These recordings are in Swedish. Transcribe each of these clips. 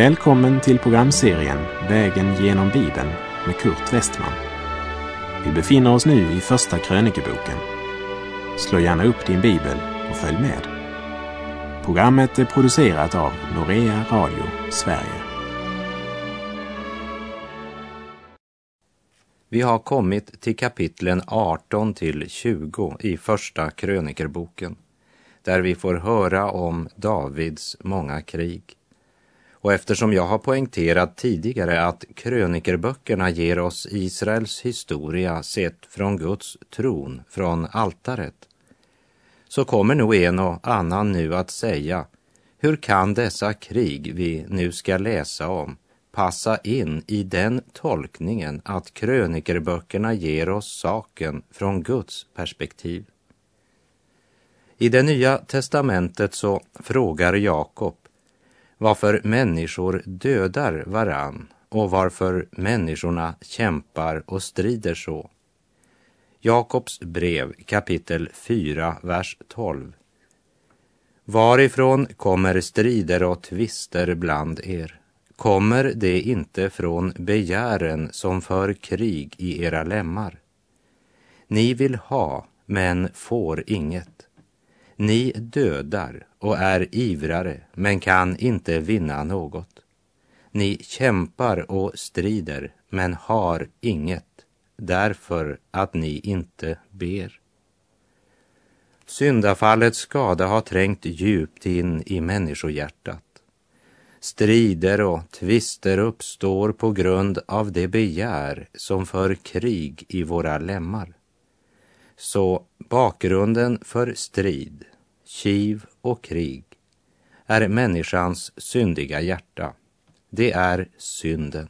Välkommen till programserien Vägen genom Bibeln med Kurt Westman. Vi befinner oss nu i Första krönikeboken. Slå gärna upp din bibel och följ med. Programmet är producerat av Norea Radio Sverige. Vi har kommit till kapitlen 18 till 20 i Första krönikerboken, där vi får höra om Davids många krig. Och eftersom jag har poängterat tidigare att krönikerböckerna ger oss Israels historia sett från Guds tron, från altaret, så kommer nog en och annan nu att säga, hur kan dessa krig vi nu ska läsa om passa in i den tolkningen att krönikerböckerna ger oss saken från Guds perspektiv? I det nya testamentet så frågar Jakob varför människor dödar varann och varför människorna kämpar och strider så. Jakobs brev kapitel 4, vers 12. Varifrån kommer strider och tvister bland er? Kommer det inte från begären som för krig i era lemmar? Ni vill ha, men får inget. Ni dödar och är ivrare, men kan inte vinna något. Ni kämpar och strider, men har inget, därför att ni inte ber. Syndafallets skada har trängt djupt in i människohjärtat. Strider och tvister uppstår på grund av det begär som för krig i våra lemmar. Så bakgrunden för strid, kiv och krig är människans syndiga hjärta. Det är synden.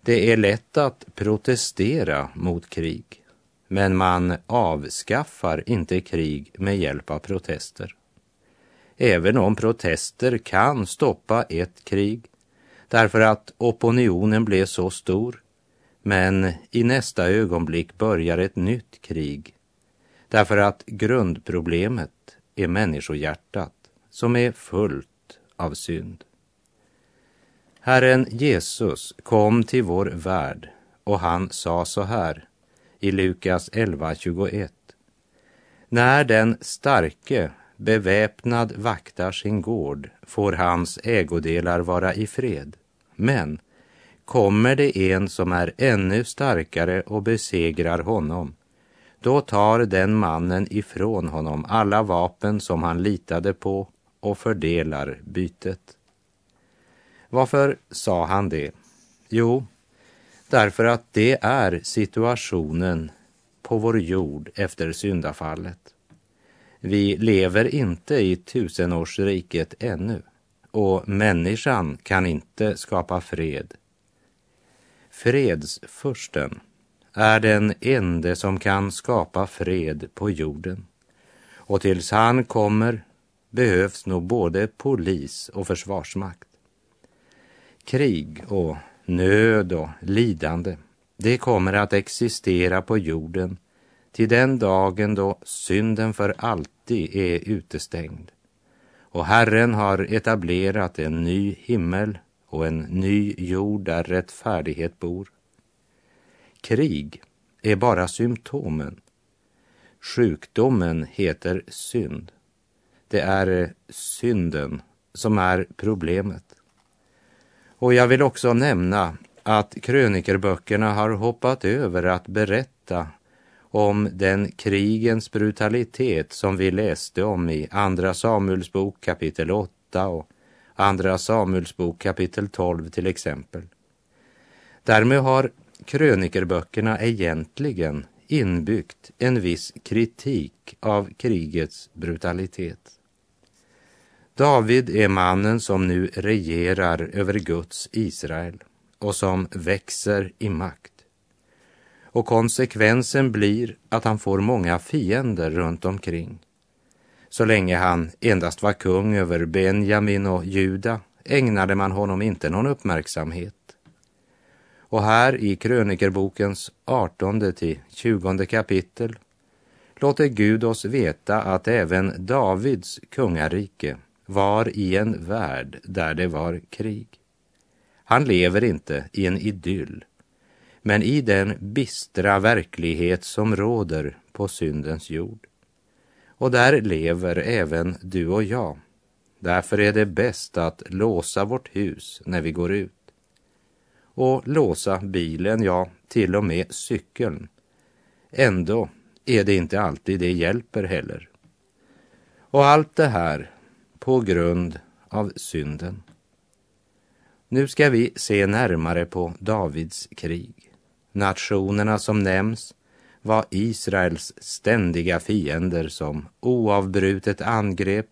Det är lätt att protestera mot krig, men man avskaffar inte krig med hjälp av protester. Även om protester kan stoppa ett krig därför att opinionen blev så stor, men i nästa ögonblick börjar ett nytt krig därför att grundproblemet är människohjärtat som är fullt av synd. Herren Jesus kom till vår värld och han sa så här i Lukas 11.21. När den starke beväpnad vaktar sin gård får hans ägodelar vara i fred. Men kommer det en som är ännu starkare och besegrar honom, då tar den mannen ifrån honom alla vapen som han litade på och fördelar bytet. Varför sa han det? Jo, därför att det är situationen på vår jord efter syndafallet. Vi lever inte i tusenårsriket ännu och människan kan inte skapa fred. Fredsfursten är den ende som kan skapa fred på jorden. Och tills han kommer behövs nog både polis och försvarsmakt. Krig och nöd och lidande, det kommer att existera på jorden till den dagen då synden för alltid är utestängd. Och Herren har etablerat en ny himmel och en ny jord där rättfärdighet bor. Krig är bara symptomen. Sjukdomen heter synd. Det är eh, synden som är problemet. Och jag vill också nämna att krönikerböckerna har hoppat över att berätta om den krigens brutalitet som vi läste om i Andra Samuels bok kapitel 8 och Andra Samuels bok kapitel 12 till exempel. Därmed har krönikerböckerna egentligen inbyggt en viss kritik av krigets brutalitet. David är mannen som nu regerar över Guds Israel och som växer i makt. Och konsekvensen blir att han får många fiender runt omkring. Så länge han endast var kung över Benjamin och Juda ägnade man honom inte någon uppmärksamhet. Och här i krönikerbokens 18 till 20 kapitel låter Gud oss veta att även Davids kungarike var i en värld där det var krig. Han lever inte i en idyll, men i den bistra verklighet som råder på syndens jord. Och där lever även du och jag. Därför är det bäst att låsa vårt hus när vi går ut. Och låsa bilen, ja, till och med cykeln. Ändå är det inte alltid det hjälper heller. Och allt det här på grund av synden. Nu ska vi se närmare på Davids krig. Nationerna som nämns var Israels ständiga fiender som oavbrutet angrep,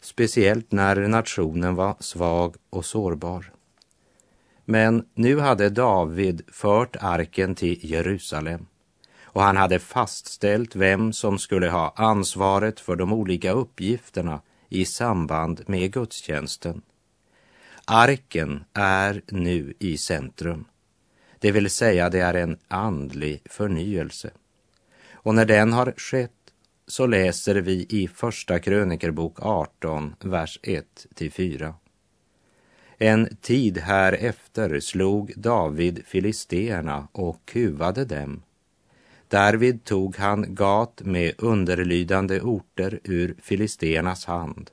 speciellt när nationen var svag och sårbar. Men nu hade David fört arken till Jerusalem och han hade fastställt vem som skulle ha ansvaret för de olika uppgifterna i samband med gudstjänsten. Arken är nu i centrum. Det vill säga, det är en andlig förnyelse. Och när den har skett så läser vi i Första krönikerbok 18, vers 1 4. En tid här efter slog David filisteerna och kuvade dem. Därvid tog han Gat med underlydande orter ur filisteernas hand.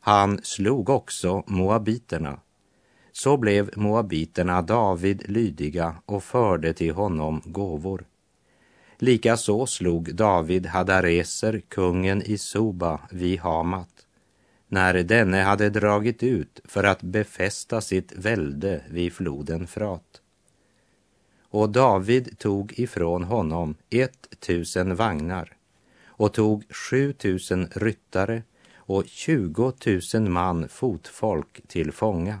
Han slog också moabiterna. Så blev moabiterna David lydiga och förde till honom gåvor. Likaså slog David Hadareser, kungen i Soba, vid Hamat, när denne hade dragit ut för att befästa sitt välde vid floden Frat. Och David tog ifrån honom ett tusen vagnar och tog sju tusen ryttare och tjugo tusen man fotfolk till fånga.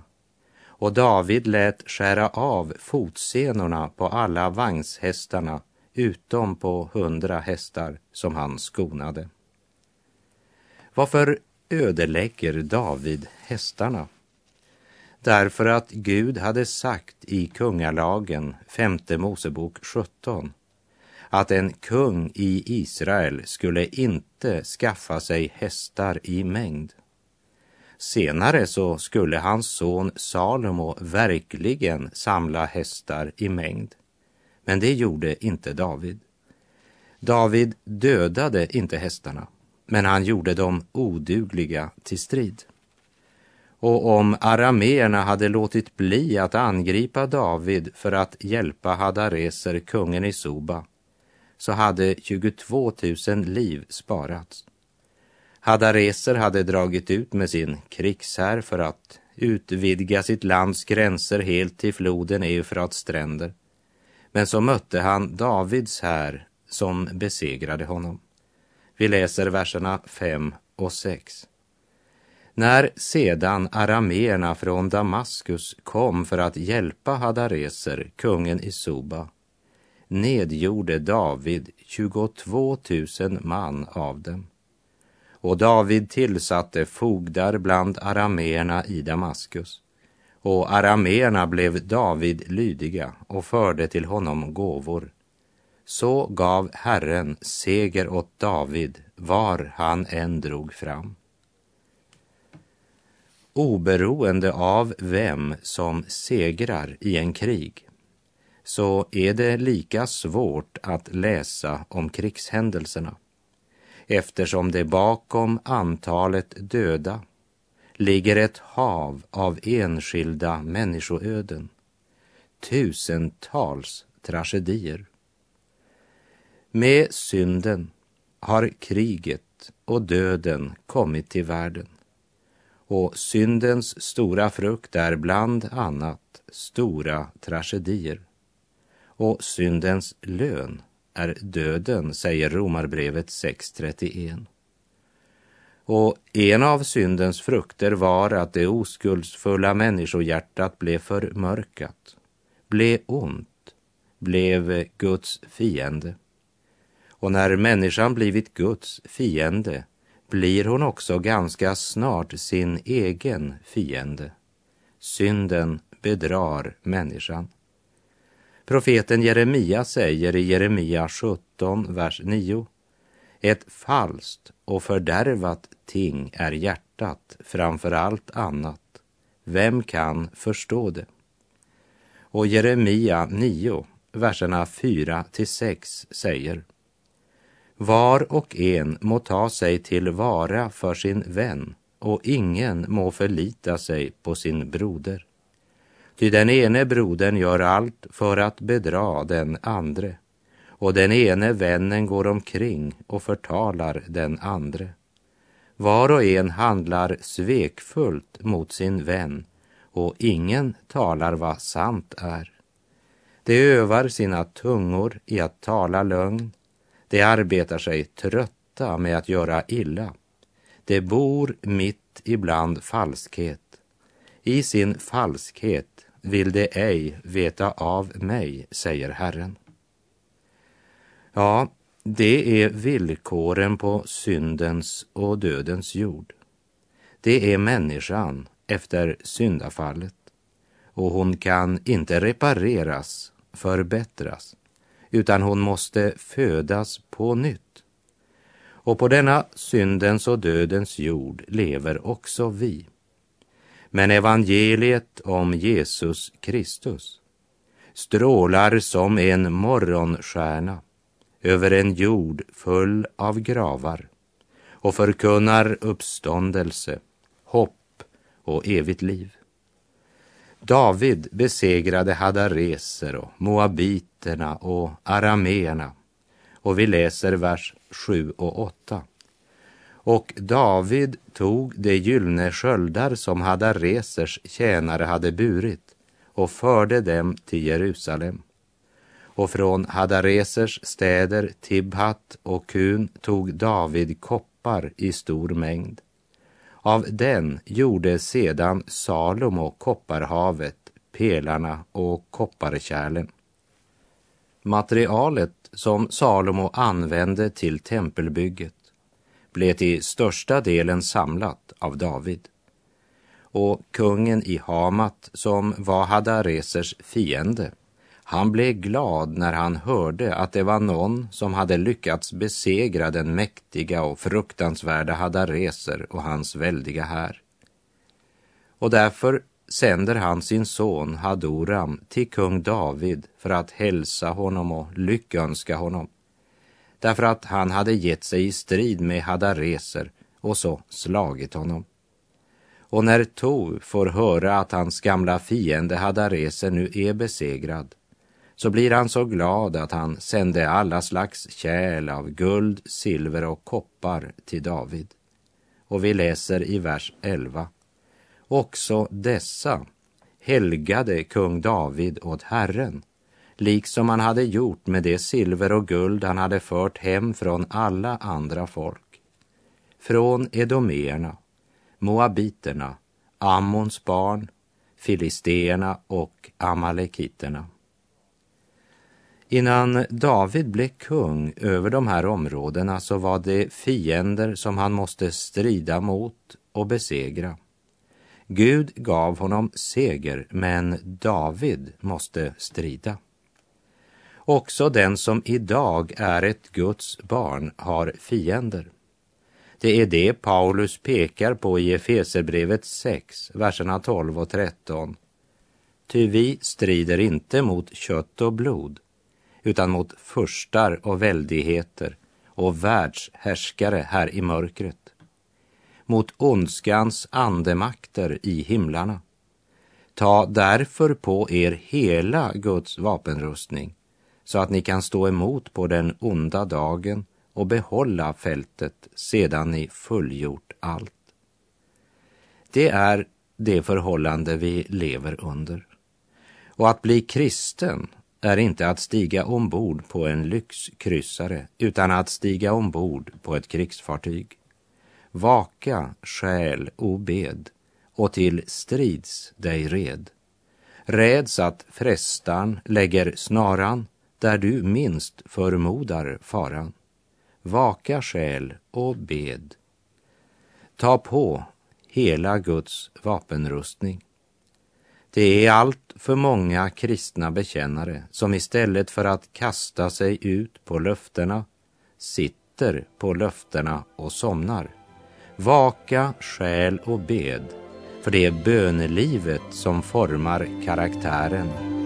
Och David lät skära av fotsenorna på alla vagnshästarna utom på hundra hästar som han skonade. Varför ödelägger David hästarna? Därför att Gud hade sagt i kungalagen, femte Mosebok 17, att en kung i Israel skulle inte skaffa sig hästar i mängd. Senare så skulle hans son Salomo verkligen samla hästar i mängd. Men det gjorde inte David. David dödade inte hästarna, men han gjorde dem odugliga till strid. Och om arameerna hade låtit bli att angripa David för att hjälpa Hadareser, kungen i Soba, så hade 22 000 liv sparats. Hadareser hade dragit ut med sin krigshär för att utvidga sitt lands gränser helt till floden Eufrats stränder. Men så mötte han Davids här som besegrade honom. Vi läser verserna 5 och 6. När sedan arameerna från Damaskus kom för att hjälpa Hadareser, kungen i Soba, nedgjorde David 22 000 man av dem. Och David tillsatte fogdar bland arameerna i Damaskus. Och arameerna blev David lydiga och förde till honom gåvor. Så gav Herren seger åt David var han än drog fram. Oberoende av vem som segrar i en krig så är det lika svårt att läsa om krigshändelserna eftersom det bakom antalet döda ligger ett hav av enskilda människoöden, tusentals tragedier. Med synden har kriget och döden kommit till världen. Och syndens stora frukt är bland annat stora tragedier. Och syndens lön är döden, säger Romarbrevet 6.31. Och en av syndens frukter var att det oskuldsfulla människohjärtat blev förmörkat, blev ont, blev Guds fiende. Och när människan blivit Guds fiende blir hon också ganska snart sin egen fiende. Synden bedrar människan. Profeten Jeremia säger i Jeremia 17, vers 9. Ett falskt och fördärvat ting är hjärtat framför allt annat. Vem kan förstå det? Och Jeremia 9, verserna 4 till 6 säger var och en må ta sig till vara för sin vän och ingen må förlita sig på sin broder. Ty den ene brodern gör allt för att bedra den andre och den ene vännen går omkring och förtalar den andre. Var och en handlar svekfullt mot sin vän och ingen talar vad sant är. De övar sina tungor i att tala lögn. De arbetar sig trötta med att göra illa. De bor mitt ibland falskhet. I sin falskhet vill de ej veta av mig, säger Herren. Ja, det är villkoren på syndens och dödens jord. Det är människan efter syndafallet och hon kan inte repareras, förbättras, utan hon måste födas på nytt. Och på denna syndens och dödens jord lever också vi. Men evangeliet om Jesus Kristus strålar som en morgonstjärna över en jord full av gravar och förkunnar uppståndelse, hopp och evigt liv. David besegrade hadareser och moabiterna och arameerna och vi läser vers 7 och 8. Och David tog de gyllene sköldar som hadaresers tjänare hade burit och förde dem till Jerusalem och från Hadaresers städer Tibhat och Kun tog David koppar i stor mängd. Av den gjorde sedan Salomo kopparhavet, pelarna och kopparkärlen. Materialet som Salomo använde till tempelbygget blev till största delen samlat av David. Och kungen i Hamat, som var Hadaresers fiende, han blev glad när han hörde att det var någon som hade lyckats besegra den mäktiga och fruktansvärda Hadareser och hans väldiga här. Och därför sänder han sin son Hadoram till kung David för att hälsa honom och lyckönska honom. Därför att han hade gett sig i strid med Hadareser och så slagit honom. Och när Tor får höra att hans gamla fiende Hadareser nu är besegrad så blir han så glad att han sände alla slags kärl av guld, silver och koppar till David. Och vi läser i vers 11. Också dessa helgade kung David åt Herren, liksom han hade gjort med det silver och guld han hade fört hem från alla andra folk. Från edomerna, moabiterna, Ammons barn, filisteerna och amalekiterna. Innan David blev kung över de här områdena så var det fiender som han måste strida mot och besegra. Gud gav honom seger, men David måste strida. Också den som idag är ett Guds barn har fiender. Det är det Paulus pekar på i Efeserbrevet 6, verserna 12 och 13. Ty vi strider inte mot kött och blod, utan mot furstar och väldigheter och världshärskare här i mörkret, mot ondskans andemakter i himlarna. Ta därför på er hela Guds vapenrustning så att ni kan stå emot på den onda dagen och behålla fältet sedan ni fullgjort allt. Det är det förhållande vi lever under. Och att bli kristen är inte att stiga ombord på en lyxkryssare utan att stiga ombord på ett krigsfartyg. Vaka, själ, och bed och till strids dig red. Räds att frestan lägger snaran där du minst förmodar faran. Vaka själ, och bed. Ta på hela Guds vapenrustning det är allt för många kristna bekännare som istället för att kasta sig ut på löftena sitter på löftena och somnar. Vaka själ och bed, för det är bönelivet som formar karaktären.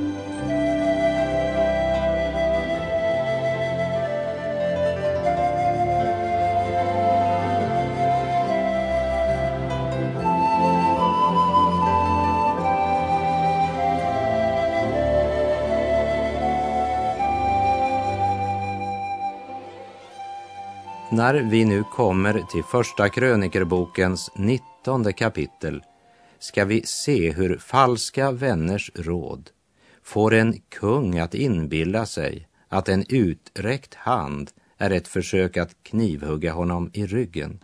När vi nu kommer till Första krönikerbokens nittonde kapitel ska vi se hur falska vänners råd får en kung att inbilla sig att en uträckt hand är ett försök att knivhugga honom i ryggen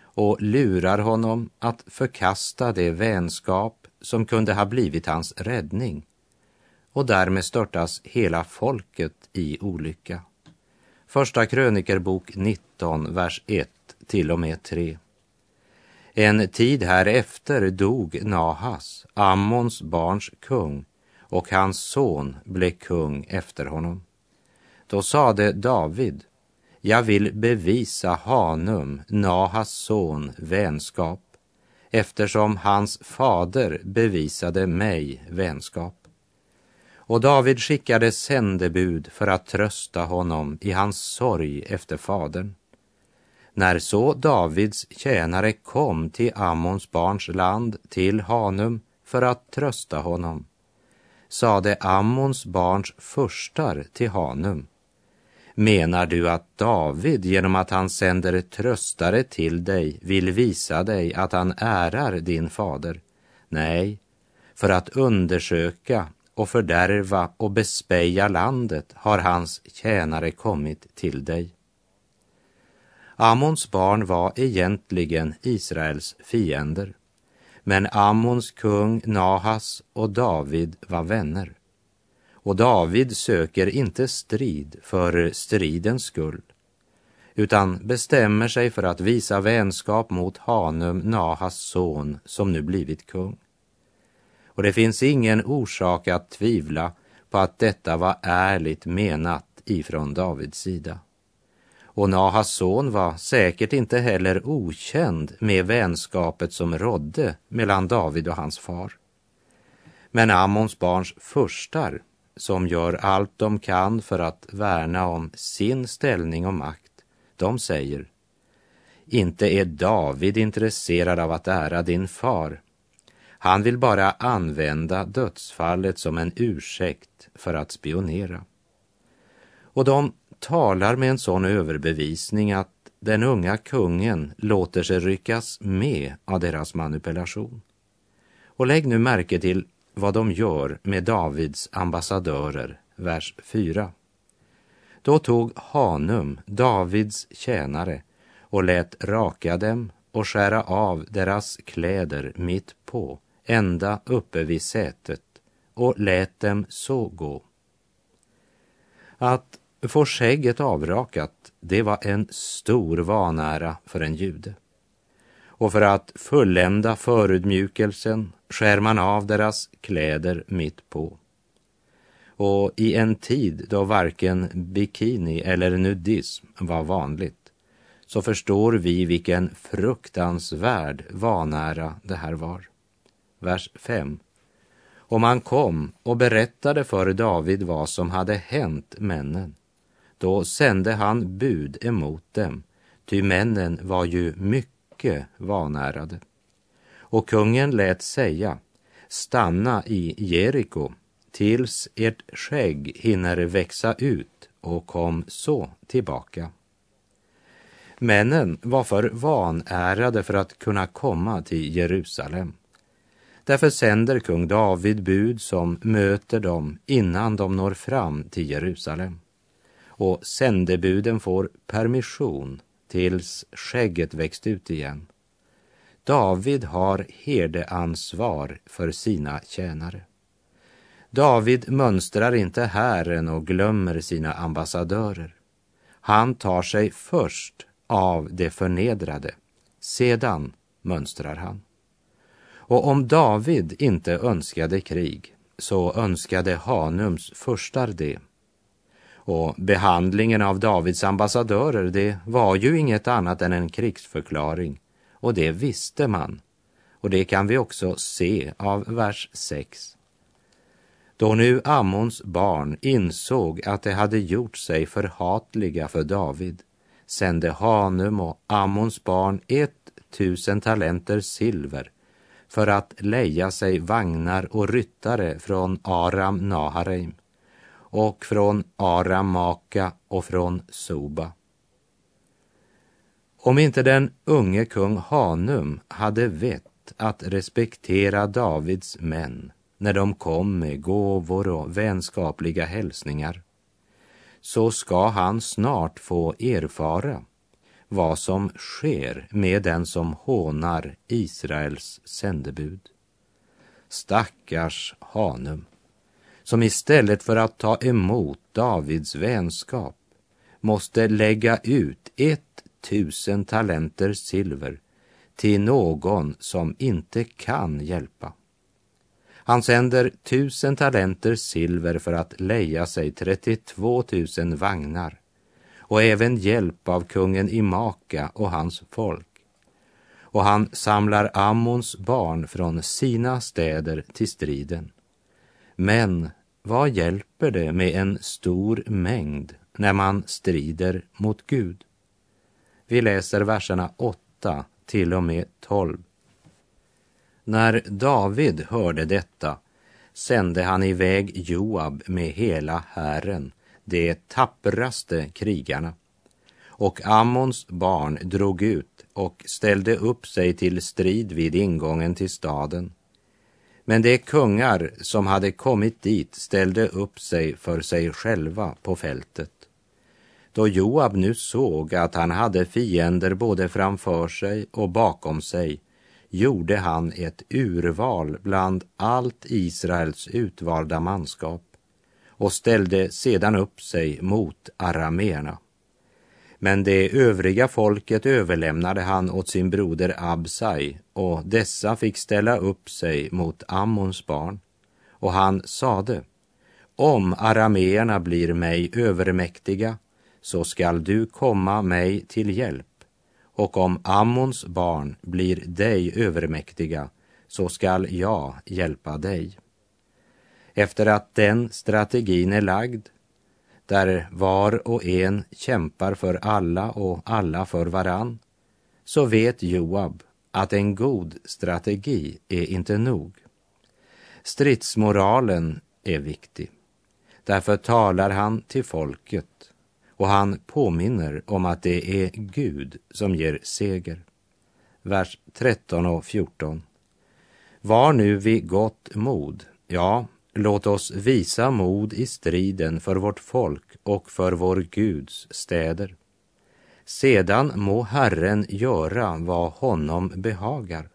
och lurar honom att förkasta det vänskap som kunde ha blivit hans räddning och därmed störtas hela folket i olycka. Första krönikerbok 19, vers 1 till och med 3. En tid härefter dog Nahas, Ammons barns kung, och hans son blev kung efter honom. Då sade David, jag vill bevisa Hanum, Nahas son, vänskap, eftersom hans fader bevisade mig vänskap. Och David skickade sändebud för att trösta honom i hans sorg efter fadern. När så Davids tjänare kom till Ammons barns land, till Hanum, för att trösta honom, sade Ammons barns förstar till Hanum. Menar du att David genom att han sänder tröstare till dig vill visa dig att han ärar din fader? Nej, för att undersöka och fördärva och bespeja landet har hans tjänare kommit till dig. Ammons barn var egentligen Israels fiender, men Ammons kung Nahas och David var vänner. Och David söker inte strid för stridens skull, utan bestämmer sig för att visa vänskap mot Hanum, Nahas son, som nu blivit kung. Och det finns ingen orsak att tvivla på att detta var ärligt menat ifrån Davids sida. Och Nahas son var säkert inte heller okänd med vänskapet som rådde mellan David och hans far. Men Ammons barns förstar, som gör allt de kan för att värna om sin ställning och makt, de säger inte är David intresserad av att ära din far, han vill bara använda dödsfallet som en ursäkt för att spionera. Och de talar med en sån överbevisning att den unga kungen låter sig ryckas med av deras manipulation. Och lägg nu märke till vad de gör med Davids ambassadörer, vers 4. Då tog Hanum, Davids tjänare, och lät raka dem och skära av deras kläder mitt på ända uppe vid sätet och lät dem så gå. Att få skägget avrakat, det var en stor vanära för en jude. Och för att fullända förödmjukelsen skär man av deras kläder mitt på. Och i en tid då varken bikini eller nudism var vanligt så förstår vi vilken fruktansvärd vanära det här var vers 5. Och man kom och berättade för David vad som hade hänt männen. Då sände han bud emot dem, ty männen var ju mycket vanärade. Och kungen lät säga, stanna i Jeriko tills ert skägg hinner växa ut och kom så tillbaka. Männen var för vanärade för att kunna komma till Jerusalem. Därför sänder kung David bud som möter dem innan de når fram till Jerusalem. Och sändebuden får permission tills skägget växt ut igen. David har herdeansvar för sina tjänare. David mönstrar inte hären och glömmer sina ambassadörer. Han tar sig först av det förnedrade, sedan mönstrar han. Och om David inte önskade krig så önskade Hanums förstar det. Och behandlingen av Davids ambassadörer, det var ju inget annat än en krigsförklaring och det visste man. Och det kan vi också se av vers 6. Då nu Ammons barn insåg att de hade gjort sig förhatliga för David sände Hanum och Ammons barn ett tusen talenter silver för att leja sig vagnar och ryttare från Aram Nahareim och från Aram Maka och från Soba. Om inte den unge kung Hanum hade vett att respektera Davids män när de kom med gåvor och vänskapliga hälsningar så ska han snart få erfara vad som sker med den som hånar Israels sändebud. Stackars Hanum, som istället för att ta emot Davids vänskap måste lägga ut ett tusen talenter silver till någon som inte kan hjälpa. Han sänder tusen talenter silver för att leja sig 32 000 vagnar och även hjälp av kungen i Maka och hans folk. Och han samlar Ammons barn från sina städer till striden. Men vad hjälper det med en stor mängd när man strider mot Gud? Vi läser verserna 8 till och med 12. När David hörde detta sände han iväg Joab med hela hären, de tappraste krigarna. Och Ammons barn drog ut och ställde upp sig till strid vid ingången till staden. Men de kungar som hade kommit dit ställde upp sig för sig själva på fältet. Då Joab nu såg att han hade fiender både framför sig och bakom sig gjorde han ett urval bland allt Israels utvalda manskap och ställde sedan upp sig mot arameerna. Men det övriga folket överlämnade han åt sin broder Absai och dessa fick ställa upp sig mot Ammons barn. Och han sade, om arameerna blir mig övermäktiga så skall du komma mig till hjälp och om Ammons barn blir dig övermäktiga så skall jag hjälpa dig. Efter att den strategin är lagd, där var och en kämpar för alla och alla för varann, så vet Joab att en god strategi är inte nog. Stridsmoralen är viktig. Därför talar han till folket och han påminner om att det är Gud som ger seger. Vers 13 och 14. Var nu vid gott mod, ja, låt oss visa mod i striden för vårt folk och för vår Guds städer. Sedan må Herren göra vad honom behagar.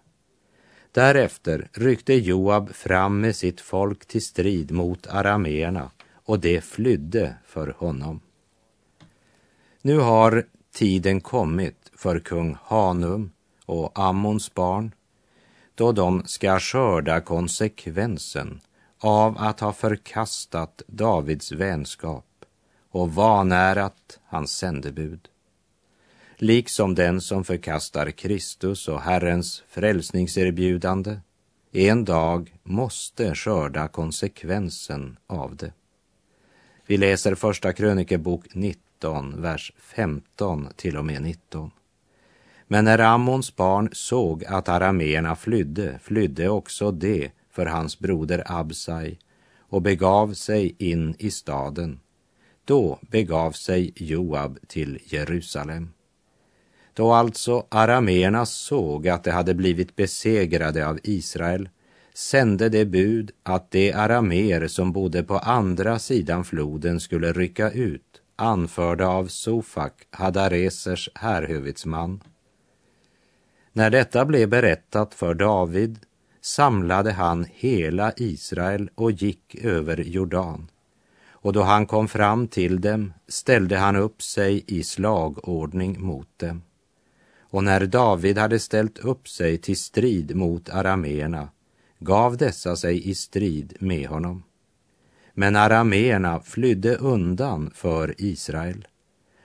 Därefter ryckte Joab fram med sitt folk till strid mot arameerna och det flydde för honom. Nu har tiden kommit för kung Hanum och Ammons barn då de ska skörda konsekvensen av att ha förkastat Davids vänskap och vanärat hans sändebud. Liksom den som förkastar Kristus och Herrens frälsningserbjudande en dag måste skörda konsekvensen av det. Vi läser Första krönikebok 19 vers 15 till och med 19. Men när Ammons barn såg att arameerna flydde, flydde också de för hans broder Absai och begav sig in i staden. Då begav sig Joab till Jerusalem. Då alltså arameerna såg att de hade blivit besegrade av Israel sände det bud att de arameer som bodde på andra sidan floden skulle rycka ut anförda av Sofak, Hadaresers härhuvudsman. När detta blev berättat för David samlade han hela Israel och gick över Jordan. Och då han kom fram till dem ställde han upp sig i slagordning mot dem. Och när David hade ställt upp sig till strid mot arameerna gav dessa sig i strid med honom. Men arameerna flydde undan för Israel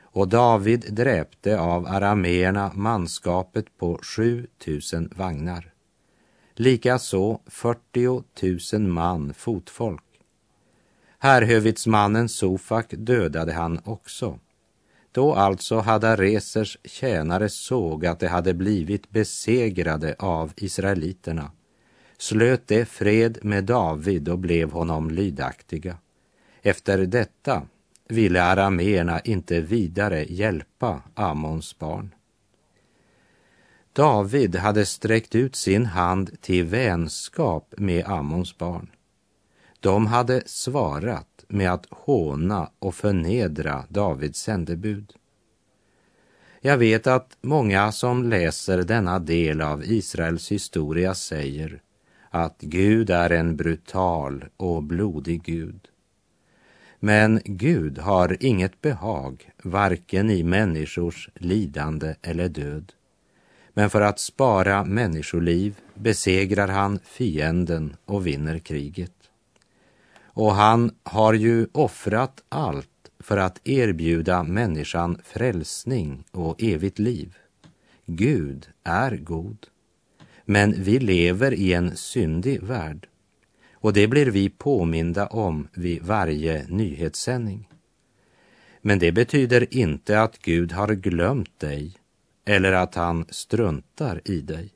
och David dräpte av arameerna manskapet på 7000 vagnar. Likaså 40 000 man fotfolk. Härhövitsmannen Sofak dödade han också. Då alltså Hadaresers tjänare såg att de hade blivit besegrade av israeliterna slöt de fred med David och blev honom lydaktiga. Efter detta ville arameerna inte vidare hjälpa Amons barn. David hade sträckt ut sin hand till vänskap med Ammons barn. De hade svarat med att håna och förnedra Davids sändebud. Jag vet att många som läser denna del av Israels historia säger att Gud är en brutal och blodig Gud. Men Gud har inget behag, varken i människors lidande eller död. Men för att spara människoliv besegrar han fienden och vinner kriget. Och han har ju offrat allt för att erbjuda människan frälsning och evigt liv. Gud är god. Men vi lever i en syndig värld och det blir vi påminda om vid varje nyhetssändning. Men det betyder inte att Gud har glömt dig eller att han struntar i dig.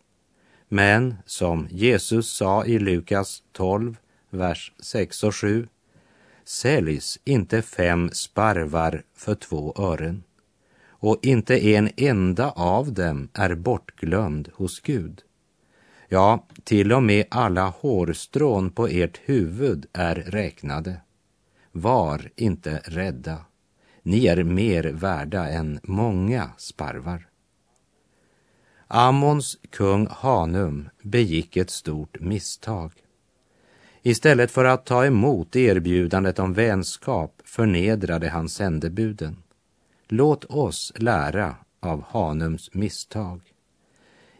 Men som Jesus sa i Lukas 12, vers 6 och 7, säljs inte fem sparvar för två ören och inte en enda av dem är bortglömd hos Gud. Ja, till och med alla hårstrån på ert huvud är räknade. Var inte rädda. Ni är mer värda än många sparvar. Ammons kung Hanum begick ett stort misstag. Istället för att ta emot erbjudandet om vänskap förnedrade han sändebuden. Låt oss lära av Hanums misstag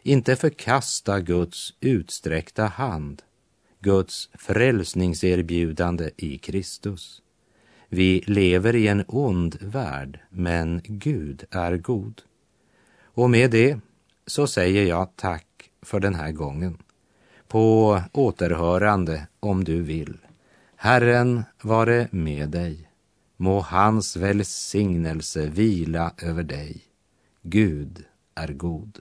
inte förkasta Guds utsträckta hand, Guds frälsningserbjudande i Kristus. Vi lever i en ond värld, men Gud är god. Och med det så säger jag tack för den här gången. På återhörande om du vill. Herren vare med dig. Må hans välsignelse vila över dig. Gud är god.